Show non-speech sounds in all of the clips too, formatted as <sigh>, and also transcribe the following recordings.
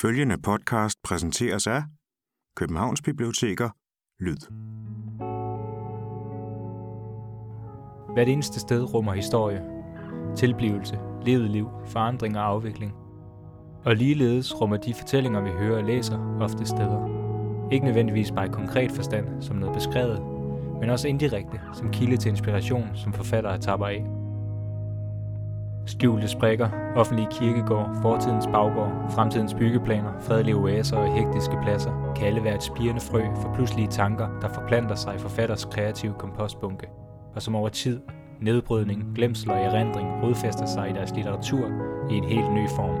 Følgende podcast præsenteres af Københavns Biblioteker Lyd. Hvert eneste sted rummer historie, tilblivelse, levet liv, forandring og afvikling. Og ligeledes rummer de fortællinger, vi hører og læser, ofte steder. Ikke nødvendigvis bare i konkret forstand, som noget beskrevet, men også indirekte, som kilde til inspiration, som forfattere tapper af. Skjulte sprækker, offentlige kirkegård, fortidens baggård, fremtidens byggeplaner, fredelige oaser og hektiske pladser kan alle være et spirende frø for pludselige tanker, der forplanter sig i forfatters kreative kompostbunke, og som over tid, nedbrydning, glemsel og erindring rodfæster sig i deres litteratur i en helt ny form.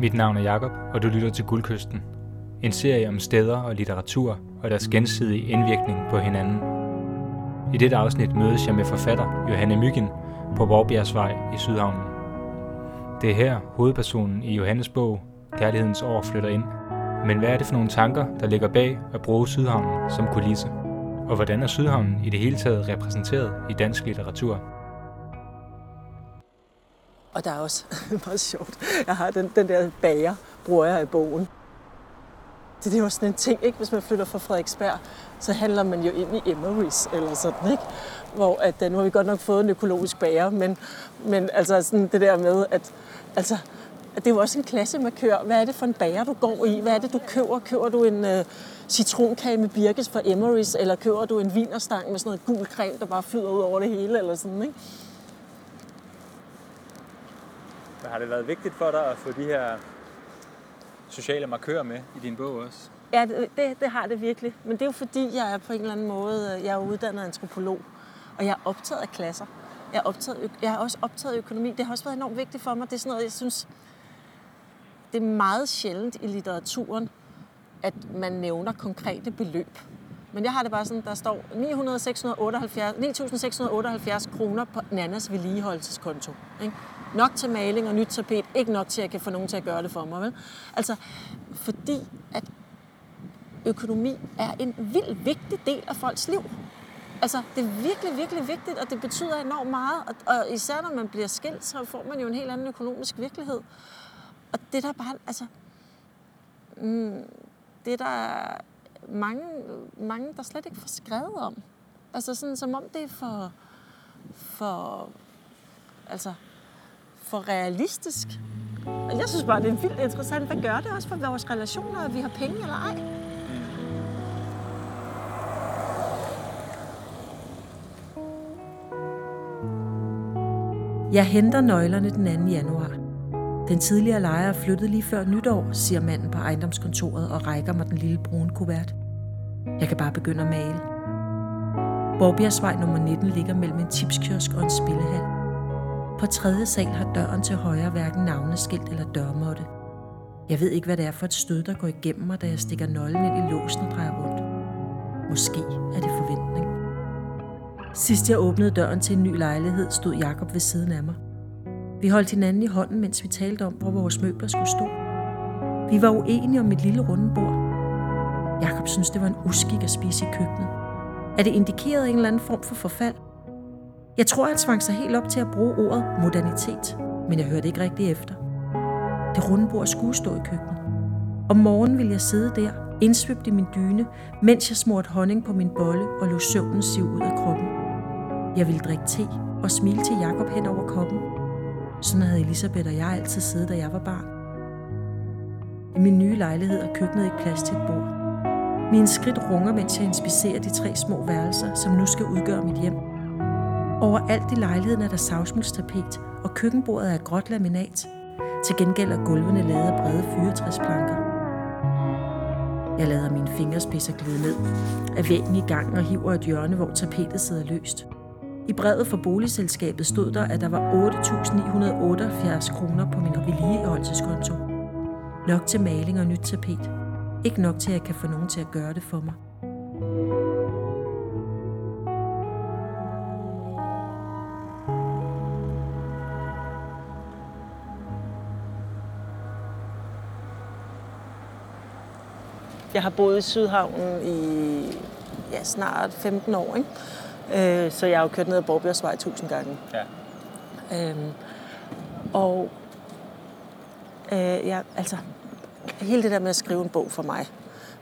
Mit navn er Jakob, og du lytter til Guldkysten. En serie om steder og litteratur og deres gensidige indvirkning på hinanden. I dette afsnit mødes jeg med forfatter Johanne Myggen, på Vorbjergsvej i Sydhavnen. Det er her hovedpersonen i Johannes bog, Kærlighedens år, flytter ind. Men hvad er det for nogle tanker, der ligger bag at bruge Sydhavnen som kulisse? Og hvordan er Sydhavnen i det hele taget repræsenteret i dansk litteratur? Og der er også <laughs> meget sjovt. Jeg har den, den der bager, bruger jeg i bogen. Det, det er jo sådan en ting, ikke? Hvis man flytter fra Frederiksberg, så handler man jo ind i Emery's eller sådan, ikke? Hvor at, øh, nu har vi godt nok fået en økologisk bager, men, men altså sådan det der med, at altså, det er jo også en klassemarkør. Hvad er det for en bager, du går i? Hvad er det, du køber? Køber du en uh, citronkage med birkes fra Emery's, eller køber du en vinerstang med sådan noget gul creme, der bare flyder ud over det hele, eller sådan, ikke? Har det været vigtigt for dig at få de her sociale markører med i din bog også? Ja, det, det, det har det virkelig. Men det er jo fordi, jeg er på en eller anden måde, jeg er uddannet antropolog, og jeg er optaget af klasser. Jeg er, optaget, jeg er også optaget af økonomi. Det har også været enormt vigtigt for mig. Det er sådan noget, jeg synes, det er meget sjældent i litteraturen, at man nævner konkrete beløb. Men jeg har det bare sådan, der står 9.678 kroner på Nannas vedligeholdelseskonto. Ikke? Nok til maling og nyt tapet, ikke nok til, at jeg kan få nogen til at gøre det for mig. Vel? Altså, fordi at økonomi er en vild vigtig del af folks liv. Altså, det er virkelig, virkelig vigtigt, og det betyder enormt meget. Og, og især når man bliver skilt, så får man jo en helt anden økonomisk virkelighed. Og det der bare, altså, mm, det der er mange, mange, der slet ikke får skrevet om. Altså sådan, som om det er for, for, altså, for realistisk. Og jeg synes bare, det er vildt interessant. Hvad gør det også for vores relationer, at vi har penge eller ej? Jeg henter nøglerne den 2. januar. Den tidligere lejer er flyttet lige før nytår, siger manden på ejendomskontoret og rækker mig den lille brune kuvert. Jeg kan bare begynde at male. Borbjergsvej nummer 19 ligger mellem en tipskiosk og en spillehal. På tredje sal har døren til højre hverken navneskilt eller dørmåtte. Jeg ved ikke, hvad det er for et stød, der går igennem mig, da jeg stikker nøglen ind i låsen og drejer rundt. Måske er det forventning. Sidst jeg åbnede døren til en ny lejlighed, stod Jakob ved siden af mig. Vi holdt hinanden i hånden, mens vi talte om, hvor vores møbler skulle stå. Vi var uenige om et lille runde bord. Jakob synes, det var en uskik at spise i køkkenet. Er det indikeret en eller anden form for forfald? Jeg tror, han svang sig helt op til at bruge ordet modernitet, men jeg hørte ikke rigtig efter. Det runde bord skulle stå i køkkenet. Om morgenen ville jeg sidde der, indsvøbt i min dyne, mens jeg smurte honning på min bolle og lå søvnen sive ud af kroppen. Jeg ville drikke te og smile til Jakob hen over koppen. Sådan havde Elisabeth og jeg altid siddet, da jeg var barn. I min nye lejlighed er køkkenet ikke plads til et bord. Mine skridt runger, mens jeg inspicerer de tre små værelser, som nu skal udgøre mit hjem. Overalt i lejligheden er der savsmulstapet, og køkkenbordet er gråt laminat. Til gengæld er gulvene lavet af brede fyretræsplanker. Jeg lader mine fingerspidser glide ned af væggen i gang og hiver et hjørne, hvor tapetet sidder løst. I brevet fra boligselskabet stod der, at der var 8.978 kroner på min vedligeholdelseskonto. Nok til maling og nyt tapet. Ikke nok til, at jeg kan få nogen til at gøre det for mig. Jeg har boet i Sydhavnen i ja, snart 15 år, ikke? Øh, så jeg har jo kørt ned ad Borbjergsvej tusind gange. Ja. Øhm, og Øh, jeg, altså, hele det der med at skrive en bog for mig,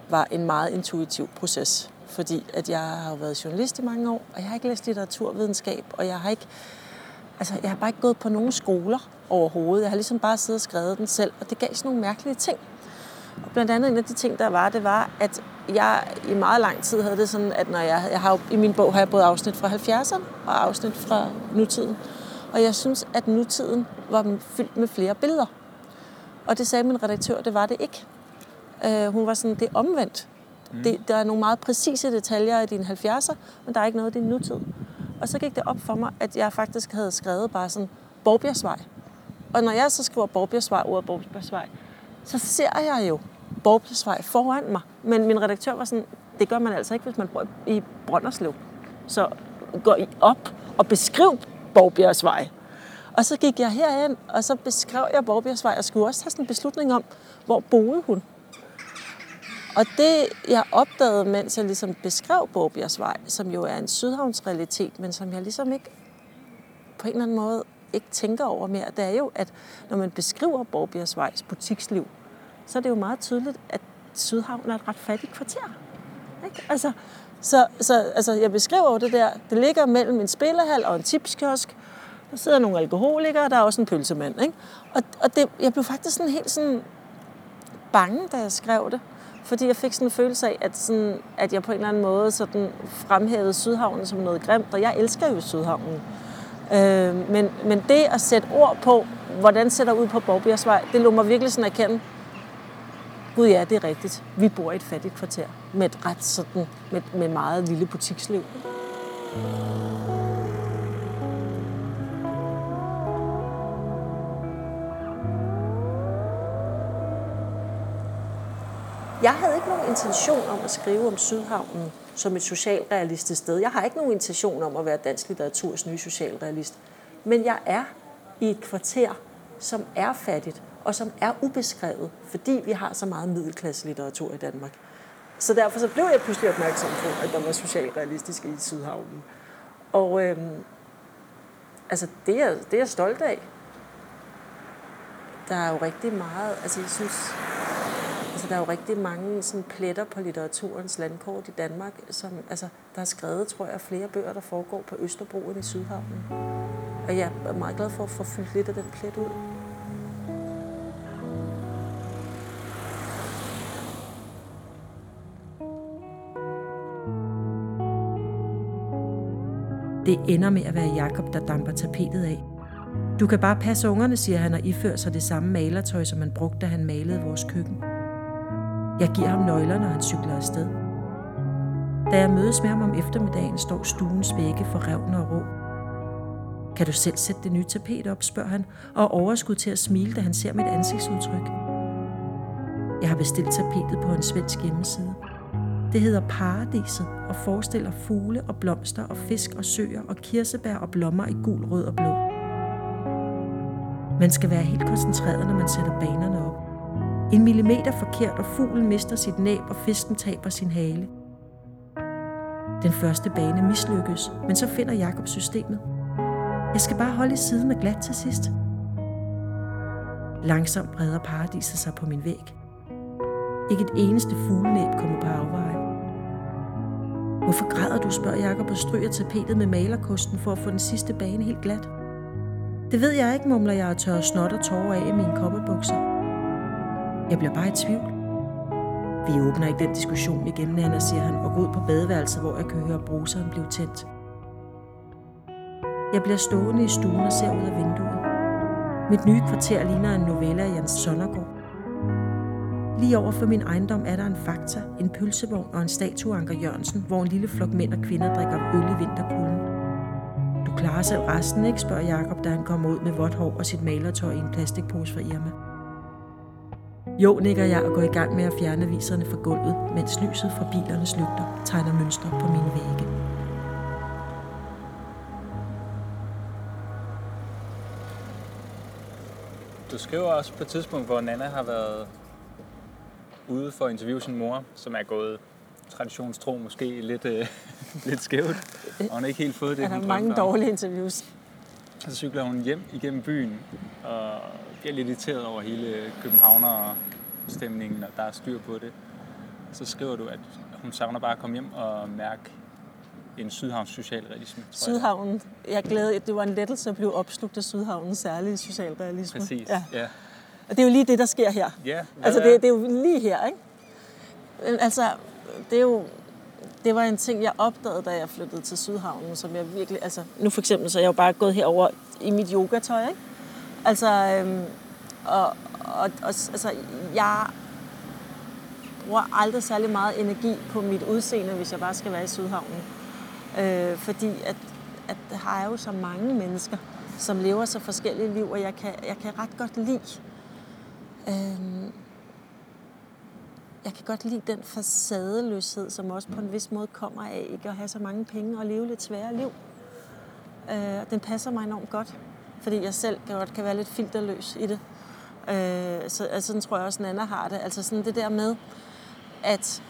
var en meget intuitiv proces. Fordi at jeg har jo været journalist i mange år, og jeg har ikke læst litteraturvidenskab, og jeg har ikke, altså, jeg har bare ikke gået på nogen skoler overhovedet. Jeg har ligesom bare siddet og skrevet den selv, og det gav sådan nogle mærkelige ting. Og blandt andet en af de ting, der var, det var, at jeg i meget lang tid havde det sådan, at når jeg, jeg har, i min bog har jeg både afsnit fra 70'erne og afsnit fra nutiden. Og jeg synes, at nutiden var fyldt med flere billeder. Og det sagde min redaktør, det var det ikke. Uh, hun var sådan, det er omvendt. Mm. Det, der er nogle meget præcise detaljer i dine 70'er, men der er ikke noget i din nutid. Og så gik det op for mig, at jeg faktisk havde skrevet bare sådan, Borgbjergsvej. Og når jeg så skriver Borgbjergsvej, ordet Borgbjergsvej, så ser jeg jo Borgpladsvej foran mig. Men min redaktør var sådan, det gør man altså ikke, hvis man bor i Brønderslev. Så gå op og beskriv Borgbjergsvej. Og så gik jeg herhen, og så beskrev jeg Borgbjergsvej, og skulle også have sådan en beslutning om, hvor boede hun. Og det, jeg opdagede, mens jeg ligesom beskrev Borgbjergsvej, som jo er en sydhavnsrealitet, men som jeg ligesom ikke på en eller anden måde ikke tænker over mere, det er jo, at når man beskriver Borgbjergsvejs butiksliv, så er det jo meget tydeligt, at Sydhavn er et ret fattigt kvarter. Ikke? Altså, så, så altså, jeg beskriver jo det der, det ligger mellem en spillehal og en tipskiosk, der sidder nogle alkoholikere, der er også en pølsemand. Ikke? Og, og det, jeg blev faktisk sådan helt sådan bange, da jeg skrev det. Fordi jeg fik sådan en følelse af, at, sådan, at jeg på en eller anden måde sådan fremhævede Sydhavnen som noget grimt, og jeg elsker jo Sydhavnen. Øh, men, men det at sætte ord på, hvordan ser der ud på Borgbjergsvej, det lå mig virkelig sådan at kende, Gud ja, det er rigtigt. Vi bor i et fattigt kvarter med et ret sådan, med, med meget lille butiksliv. Jeg havde ikke nogen intention om at skrive om Sydhavnen som et socialrealistisk sted. Jeg har ikke nogen intention om at være dansk litteraturs nye socialrealist. Men jeg er i et kvarter, som er fattigt, og som er ubeskrevet, fordi vi har så meget middelklasselitteratur i Danmark. Så derfor så blev jeg pludselig opmærksom på, at der var socialrealistisk i Sydhavnen. Og øhm, altså, det er, det er jeg stolt af. Der er jo rigtig meget, altså jeg synes, altså der er jo rigtig mange sådan pletter på litteraturens landkort i Danmark, som, altså der er skrevet, tror jeg, flere bøger, der foregår på Østerbro end i Sydhavnen. Og jeg er meget glad for at få fyldt lidt af den plet ud. Det ender med at være Jakob, der damper tapetet af. Du kan bare passe ungerne, siger han og ifører sig det samme malertøj, som han brugte, da han malede vores køkken. Jeg giver ham nøglerne, når han cykler afsted. Da jeg mødes med ham om eftermiddagen, står stuens vægge for revne og rå. Kan du selv sætte det nye tapet op, spørger han, og overskud til at smile, da han ser mit ansigtsudtryk. Jeg har bestilt tapetet på en svensk hjemmeside. Det hedder Paradiset og forestiller fugle og blomster og fisk og søer og kirsebær og blommer i gul, rød og blå. Man skal være helt koncentreret, når man sætter banerne op. En millimeter forkert, og fuglen mister sit næb, og fisken taber sin hale. Den første bane mislykkes, men så finder Jakob systemet. Jeg skal bare holde i siden og glat til sidst. Langsomt breder paradiset sig på min væg. Ikke et eneste fuglenæb kommer på afveje. Hvorfor græder du, spørger Jakob og stryger tapetet med malerkosten for at få den sidste bane helt glat. Det ved jeg ikke, mumler jeg og tørrer snot og tårer af i mine koppebukser. Jeg bliver bare i tvivl. Vi åbner ikke den diskussion igen, Nana, siger han, og går ud på badeværelset, hvor jeg kan høre bruseren blive tændt. Jeg bliver stående i stuen og ser ud af vinduet. Mit nye kvarter ligner en novelle af Jens Sondergaard. Lige over for min ejendom er der en fakta, en pølsevogn og en statue Anker Jørgensen, hvor en lille flok mænd og kvinder drikker øl i vinterkulden. Du klarer selv resten, ikke? spørger Jakob, da han kommer ud med vådt hår og sit malertøj i en plastikpose fra Irma. Jo, nikker jeg og går i gang med at fjerne viserne fra gulvet, mens lyset fra bilernes lygter tegner mønstre på mine vægge. Du skriver også på et tidspunkt, hvor Nana har været ude for at interviewe sin mor, som er gået traditionstro måske lidt, øh, <laughs> lidt skævt, og hun har ikke helt fået det, Er der hun mange drømte om. dårlige interviews? Så cykler hun hjem igennem byen, og bliver lidt irriteret over hele Københavner-stemningen, og der er styr på det. Så skriver du, at hun savner bare at komme hjem og mærke en Sydhavns socialrealisme. Sydhavnen, jeg glæder, det var en lettelse at blive opslugt af Sydhavnens særlige socialrealisme. Præcis, ja. ja. Og det er jo lige det, der sker her. Ja, altså, det, det er jo lige her, ikke? Altså, det er jo... Det var en ting, jeg opdagede, da jeg flyttede til Sydhavnen, som jeg virkelig... Altså, nu for eksempel, så er jeg jo bare gået herover i mit yogatøj, ikke? Altså, øhm, og, og, og altså, jeg bruger aldrig særlig meget energi på mit udseende, hvis jeg bare skal være i Sydhavnen. Øh, fordi at, at der har jo så mange mennesker, som lever så forskellige liv, og jeg kan, jeg kan ret godt lide øh, jeg kan godt lide den facadeløshed, som også på en vis måde kommer af ikke at have så mange penge og leve lidt svære liv. Øh, den passer mig enormt godt, fordi jeg selv kan godt kan være lidt filterløs i det. Øh, så altså, sådan tror jeg også, Nana har det. Altså sådan det der med, at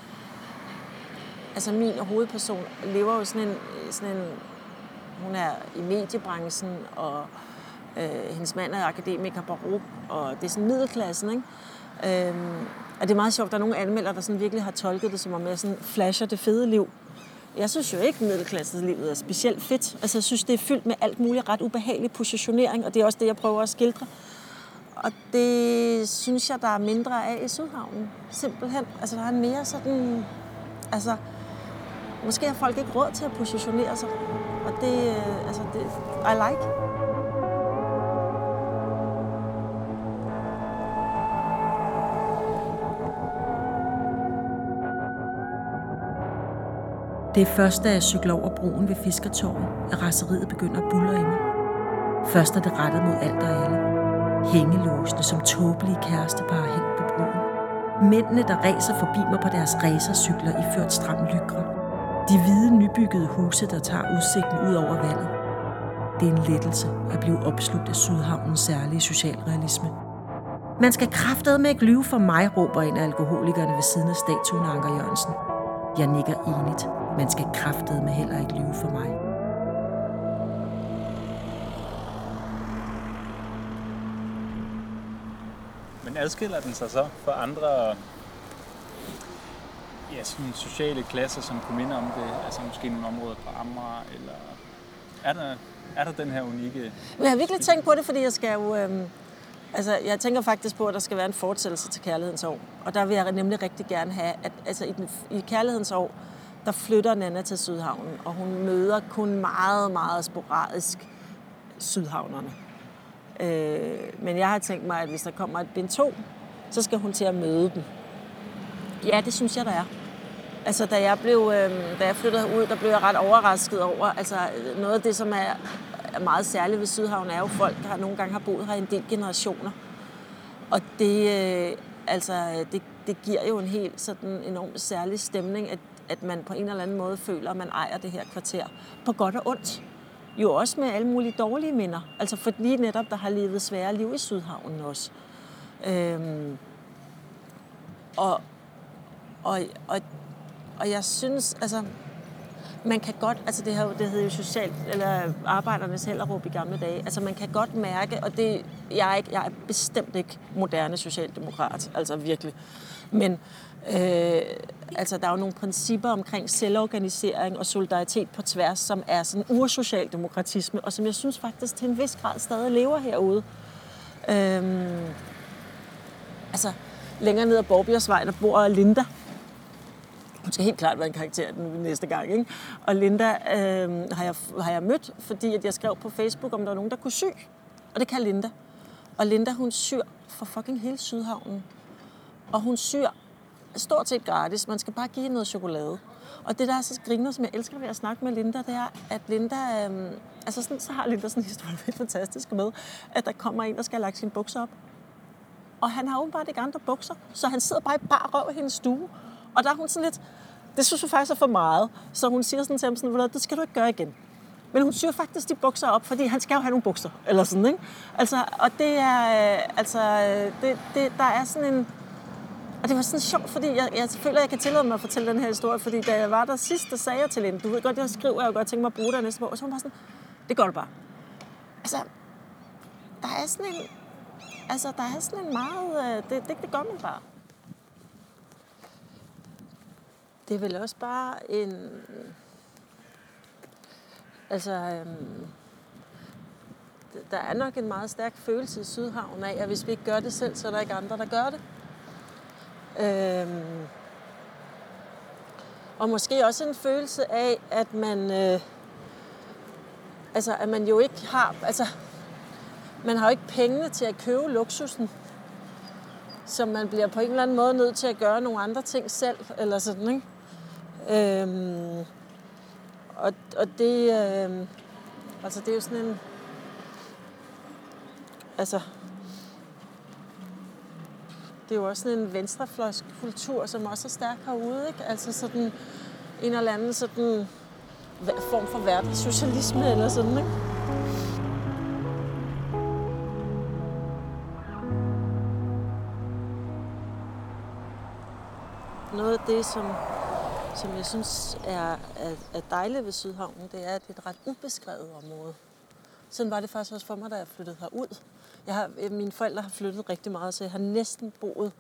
altså min hovedperson lever jo sådan en, sådan en hun er i mediebranchen, og øh, hendes mand er akademiker på RUB, og det er sådan middelklassen, ikke? Øh, og det er meget sjovt, der er nogle anmeldere, der sådan virkelig har tolket det som om jeg sådan flasher det fede liv. Jeg synes jo ikke, at middelklasselivet er specielt fedt. Altså, jeg synes, det er fyldt med alt muligt ret ubehagelig positionering, og det er også det, jeg prøver at skildre. Og det synes jeg, der er mindre af i Sydhavnen. Simpelthen. Altså, der er mere sådan... Altså, måske har folk ikke råd til at positionere sig. Og det, øh, altså, det, I like. Det er først, da jeg cykler over broen ved Fiskertorvet, at raseriet begynder at bulle i mig. Først er det rettet mod alt og alle. Hængelåsene som tåbelige kærestepar hængt på broen. Mændene, der racer forbi mig på deres racercykler i ført stram lykre. De hvide nybyggede huse, der tager udsigten ud over vandet. Det er en lettelse at blive opslugt af Sydhavnens særlige socialrealisme. Man skal kraftede med ikke lyve for mig, råber en af alkoholikerne ved siden af statuen Anker Jørgensen. Jeg nikker enigt. Man skal kraftede med heller ikke lyve for mig. Men adskiller den sig så for andre ja, sådan sociale klasser, som kunne minde om det? Altså måske nogle områder på Amager, eller er der, er der den her unikke... Jeg har virkelig tænkt på det, fordi jeg skal jo... Øhm, altså, jeg tænker faktisk på, at der skal være en fortsættelse til Kærlighedens År. Og der vil jeg nemlig rigtig gerne have, at altså, i, den, i Kærlighedens År, der flytter Nana til Sydhavnen, og hun møder kun meget, meget sporadisk sydhavnerne. Øh, men jeg har tænkt mig, at hvis der kommer et bind 2, så skal hun til at møde dem. Ja, det synes jeg, der er. Altså, da jeg, blev, øh, da jeg flyttede ud, der blev jeg ret overrasket over, altså noget af det, som er, er meget særligt ved Sydhavn, er jo folk, der nogle gange har boet her i en del generationer. Og det, øh, altså, øh, det, det giver jo en helt sådan enormt særlig stemning, at, at man på en eller anden måde føler, at man ejer det her kvarter. På godt og ondt. Jo også med alle mulige dårlige minder. Altså for lige netop, der har levet svære liv i Sydhavnen også. Øhm, og, og, og, og jeg synes, altså, man kan godt, altså det, her, det hedder jo socialt, eller arbejdernes hellerup i gamle dage, altså man kan godt mærke, og det, jeg er, ikke, jeg er bestemt ikke moderne socialdemokrat, altså virkelig, men øh, altså der er jo nogle principper omkring selvorganisering og solidaritet på tværs, som er sådan ursocialdemokratisme, og som jeg synes faktisk til en vis grad stadig lever herude. Øhm, altså, længere ned ad Borbjergsvej, der bor Linda, hun skal helt klart være en karakter den næste gang. Ikke? Og Linda øh, har, jeg, har jeg mødt, fordi at jeg skrev på Facebook, om der var nogen, der kunne sy. Og det kan Linda. Og Linda, hun syr for fucking hele Sydhavnen. Og hun syr stort set gratis. Man skal bare give noget chokolade. Og det, der er så griner, som jeg elsker ved at snakke med Linda, det er, at Linda... Øhm, altså sådan, så har Linda sådan en historie helt fantastisk med, at der kommer en, der skal have lagt sine bukser op. Og han har åbenbart ikke andre bukser, så han sidder bare i bar røv i hendes stue og der er hun sådan lidt, det synes hun faktisk er for meget. Så hun siger sådan til ham, sådan, det skal du ikke gøre igen. Men hun syr faktisk de bukser op, fordi han skal jo have nogle bukser, eller sådan, ikke? Altså, og det er, øh, altså, øh, det, det, der er sådan en, og det var sådan sjovt, fordi jeg, jeg føler, at jeg kan tillade mig at fortælle den her historie, fordi da jeg var der sidst, der sagde jeg til hende, du ved godt, jeg skriver, jeg godt tænke mig at bruge dig næste år, og så var hun bare sådan, det gør du bare. Altså, der er sådan en, altså, der er sådan en meget... Øh, det, det, det gør man bare. Det er vel også bare en... Altså, øhm, der er nok en meget stærk følelse i Sydhavn af, at hvis vi ikke gør det selv, så er der ikke andre, der gør det. Øhm, og måske også en følelse af, at man, øh, altså, at man jo ikke har, altså, man har jo ikke pengene til at købe luksusen. Så man bliver på en eller anden måde nødt til at gøre nogle andre ting selv, eller sådan, ikke? Øhm, og, og det, øh, altså det er jo sådan en, altså, det er jo også sådan en venstrefløjskultur, som også er stærk herude, ikke? Altså sådan en eller anden sådan form for hverdagssocialisme eller sådan, ikke? Noget af det, som, som jeg synes er, er, er dejligt ved Sydhavnen, det er, at det er et ret ubeskrevet område. Sådan var det faktisk også for mig, da jeg flyttede herud. Jeg har, øh, mine forældre har flyttet rigtig meget, så jeg har næsten boet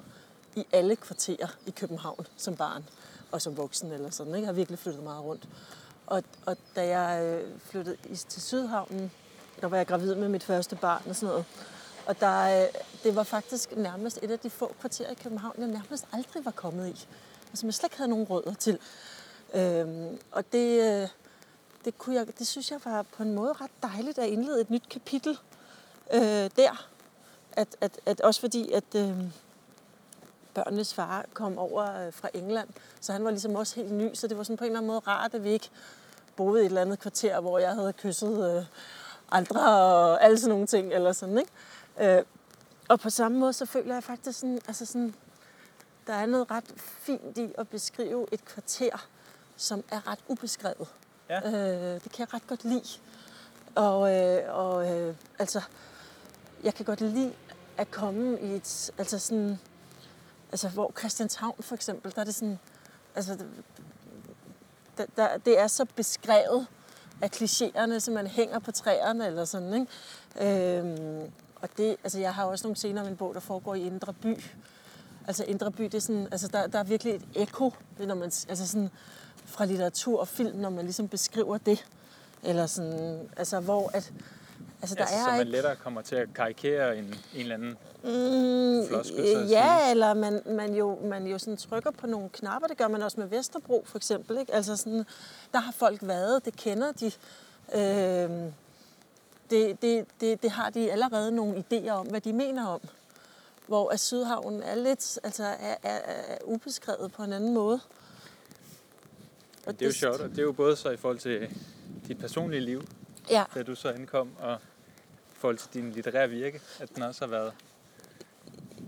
i alle kvarterer i København som barn og som voksen eller sådan. Ikke? Jeg har virkelig flyttet meget rundt. Og, og da jeg øh, flyttede til Sydhavnen, der var jeg gravid med mit første barn og sådan noget. Og der, øh, det var faktisk nærmest et af de få kvarterer i København, jeg nærmest aldrig var kommet i. Altså, jeg slet ikke havde nogen rødder til. Øhm, og det, det, kunne jeg, det synes jeg var på en måde ret dejligt at indlede et nyt kapitel øh, der. At, at, at også fordi, at øh, børnenes far kom over øh, fra England, så han var ligesom også helt ny, så det var sådan på en eller anden måde rart, at vi ikke boede i et eller andet kvarter, hvor jeg havde kysset øh, andre og alle sådan nogle ting, eller sådan, ikke? Øh, og på samme måde, så føler jeg faktisk sådan, altså sådan, der er noget ret fint i at beskrive et kvarter, som er ret ubeskrevet. Ja. Øh, det kan jeg ret godt lide. Og, øh, og øh, altså, jeg kan godt lide at komme i et, altså sådan, altså hvor Christianshavn for eksempel, der er det sådan, altså, der, der, det er så beskrevet af klichéerne, som man hænger på træerne eller sådan, ikke? Øhm, og det, altså jeg har også nogle scener i min bog, der foregår i Indre By. Altså Indre By, det er sådan, altså der, der er virkelig et ekko, når man, altså sådan fra litteratur og film, når man ligesom beskriver det. Eller sådan, altså hvor at, Altså, der altså, er så man ikke... lettere kommer til at karikere en, en eller anden mm, floskel, så Ja, sige. eller man, man, jo, man jo sådan trykker på nogle knapper. Det gør man også med Vesterbro, for eksempel. Ikke? Altså sådan, der har folk været, det kender de. Øh, det, det, det, det har de allerede nogle idéer om, hvad de mener om. Hvor at Sydhavnen er lidt, altså er, er, er ubeskrevet på en anden måde. Og det er jo sjovt, og det er jo både så i forhold til dit personlige liv, ja. da du så indkom, og forhold til din litterære virke, at den også har været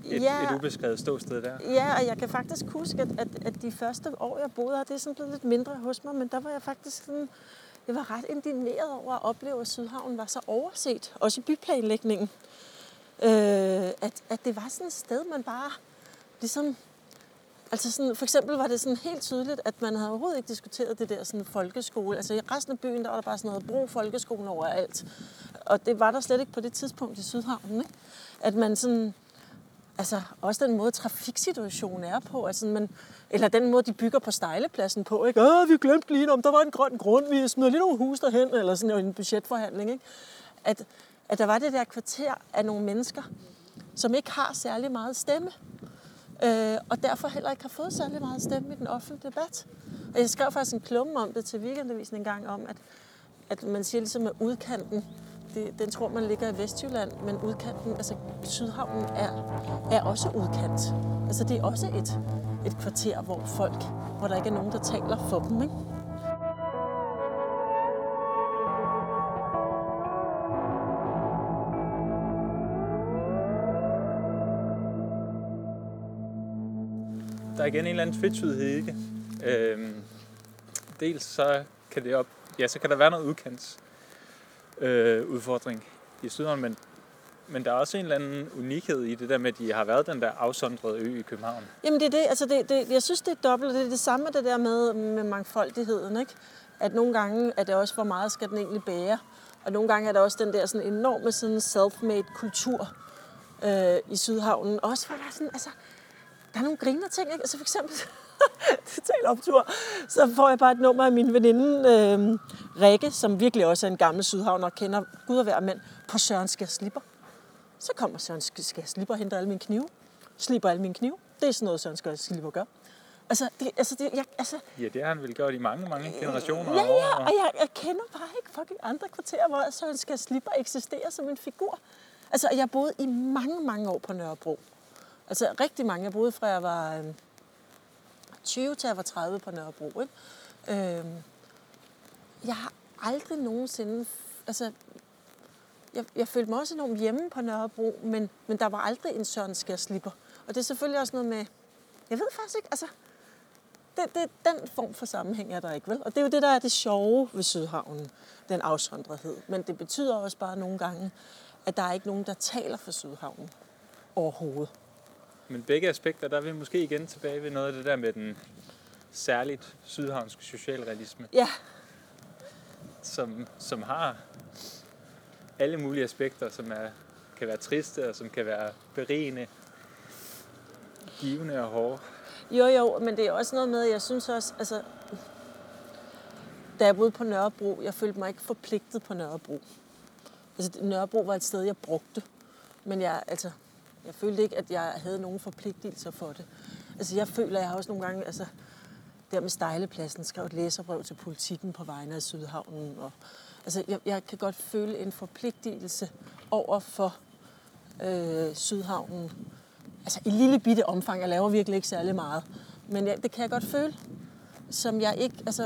et, ja, et ubeskrevet ståsted der. Ja, og jeg kan faktisk huske, at, at, at de første år, jeg boede her, det er sådan blevet lidt mindre hos mig, men der var jeg faktisk sådan, jeg var ret indineret over at opleve, at Sydhavn var så overset, også i byplanlægningen. Øh, at, at det var sådan et sted, man bare ligesom Altså sådan, for eksempel var det sådan helt tydeligt, at man havde overhovedet ikke diskuteret det der sådan folkeskole. Altså i resten af byen, der var der bare sådan noget brug folkeskole overalt. Og det var der slet ikke på det tidspunkt i Sydhavnen. Ikke? At man sådan, altså også den måde trafiksituationen er på, altså man, eller den måde, de bygger på stejlepladsen på, ikke? Åh, vi glemte lige om der var en grøn grund, vi smider lige nogle hus derhen, eller sådan en budgetforhandling, ikke? At, at der var det der kvarter af nogle mennesker, som ikke har særlig meget stemme øh, og derfor heller ikke har fået særlig meget stemme i den offentlige debat. Og jeg skrev faktisk en klumme om det til weekendavisen en gang om, at, at man siger ligesom, at udkanten, det, den tror man ligger i Vestjylland, men udkanten, altså Sydhavnen er, er også udkant. Altså det er også et, et kvarter, hvor folk, hvor der ikke er nogen, der taler for dem, ikke? der er igen en eller anden fedtsydighed ikke. Øhm, dels så kan det op, ja, så kan der være noget udkants øh, udfordring i Sydhavn, men, men der er også en eller anden unikhed i det der med, at de har været den der afsondrede ø i København. Jamen det er det, altså det, det, jeg synes det er dobbelt, det er det samme det der med, med mangfoldigheden, ikke? At nogle gange er det også, hvor meget skal den egentlig bære, og nogle gange er der også den der sådan enorme sådan self-made kultur, øh, i Sydhavnen. Også hvor der er sådan, altså, der er nogle griner ting, ikke? Altså for eksempel, <laughs> total optur, så får jeg bare et nummer af min veninde øh, Rikke, som virkelig også er en gammel sydhavner og kender Gud og hver mænd, på Søren Skær Slipper. Så kommer Søren Skær Slipper og henter alle mine knive. Slipper alle mine knive. Det er sådan noget, Søren Skær Slipper gør. Altså, det, altså, det, jeg, altså, Ja, det har han vel gjort i mange, mange generationer. ja, ja, og jeg, jeg kender bare ikke fucking andre kvarterer, hvor Søren Skær Slipper eksisterer som en figur. Altså, jeg boede i mange, mange år på Nørrebro. Altså, rigtig mange. Jeg boede fra jeg var øh, 20 til jeg var 30 på Nørrebro. Ikke? Øh, jeg har aldrig nogensinde... Altså, jeg, jeg følte mig også enormt hjemme på Nørrebro, men, men der var aldrig en Søren Slipper. Og det er selvfølgelig også noget med... Jeg ved faktisk ikke, altså... Det, det, den form for sammenhæng er der ikke, vel? Og det er jo det, der er det sjove ved Sydhavnen, den afsondrethed. Men det betyder også bare nogle gange, at der er ikke nogen, der taler for Sydhavnen overhovedet. Men begge aspekter, der er vi måske igen tilbage ved noget af det der med den særligt sydhavnske socialrealisme, Ja, som, som har alle mulige aspekter, som er, kan være triste og som kan være berigende, givende og hårde. jo jo, men det er også noget med, jeg synes også, altså... Da jeg boede på Nørrebro, jeg følte mig ikke forpligtet på Nørrebro. Altså, Nørrebro var et sted, jeg brugte. Men jeg, altså, jeg følte ikke, at jeg havde nogen forpligtelser for det. Altså, jeg føler, jeg har også nogle gange, altså, der med Stejlepladsen, skrev et læserbrev til politikken på vegne af Sydhavnen. Og, altså, jeg, jeg kan godt føle en forpligtelse over for øh, Sydhavnen. Altså, i lille bitte omfang. Jeg laver virkelig ikke særlig meget. Men jeg, det kan jeg godt føle, som jeg ikke, altså,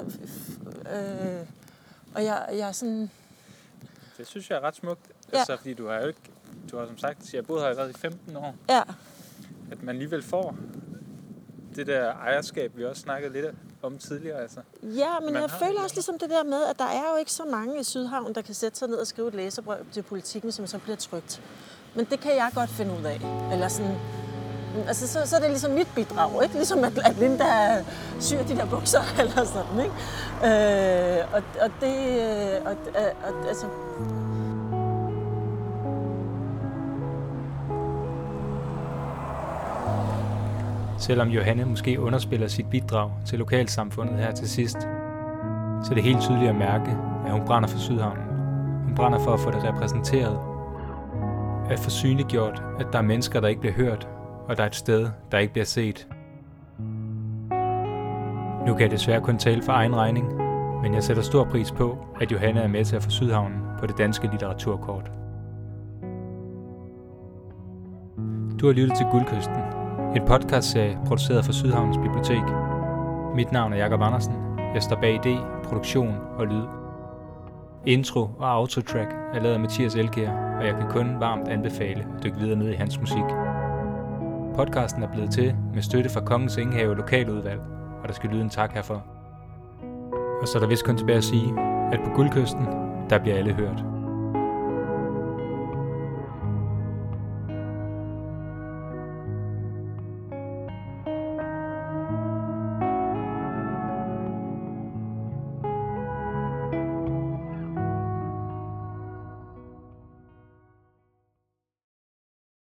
øh, og jeg, jeg er sådan, Det synes jeg er ret smukt. Ja. Altså, fordi du har jo ikke, du har som sagt, jeg har boet her allerede i 15 år, ja, at man alligevel får det der ejerskab, vi også snakkede lidt om tidligere. Altså. Ja, men Man jeg føler det. også ligesom det der med, at der er jo ikke så mange i Sydhavn, der kan sætte sig ned og skrive et læserbrev til politikken, som så bliver trygt. Men det kan jeg godt finde ud af. Eller sådan, altså, så, så er det ligesom mit bidrag, ikke? Ligesom at, at Linda syr de der bukser, <laughs> eller sådan, ikke? Øh, og, og det, øh, og, og, og, altså, Selvom Johanne måske underspiller sit bidrag til lokalsamfundet her til sidst, så er det helt tydeligt at mærke, at hun brænder for Sydhavnen. Hun brænder for at få det repræsenteret. At få synliggjort, at der er mennesker, der ikke bliver hørt, og der er et sted, der ikke bliver set. Nu kan jeg desværre kun tale for egen regning, men jeg sætter stor pris på, at Johanne er med til at få Sydhavnen på det danske litteraturkort. Du har lyttet til Guldkysten, en podcastserie produceret for Sydhavns Bibliotek. Mit navn er Jakob Andersen. Jeg står bag idé, produktion og lyd. Intro og outro-track er lavet af Mathias Elgær, og jeg kan kun varmt anbefale at dykke videre ned i hans musik. Podcasten er blevet til med støtte fra Kongens Ingehave Lokaludvalg, og der skal lyde en tak herfor. Og så er der vist kun tilbage at sige, at på Guldkysten, der bliver alle hørt.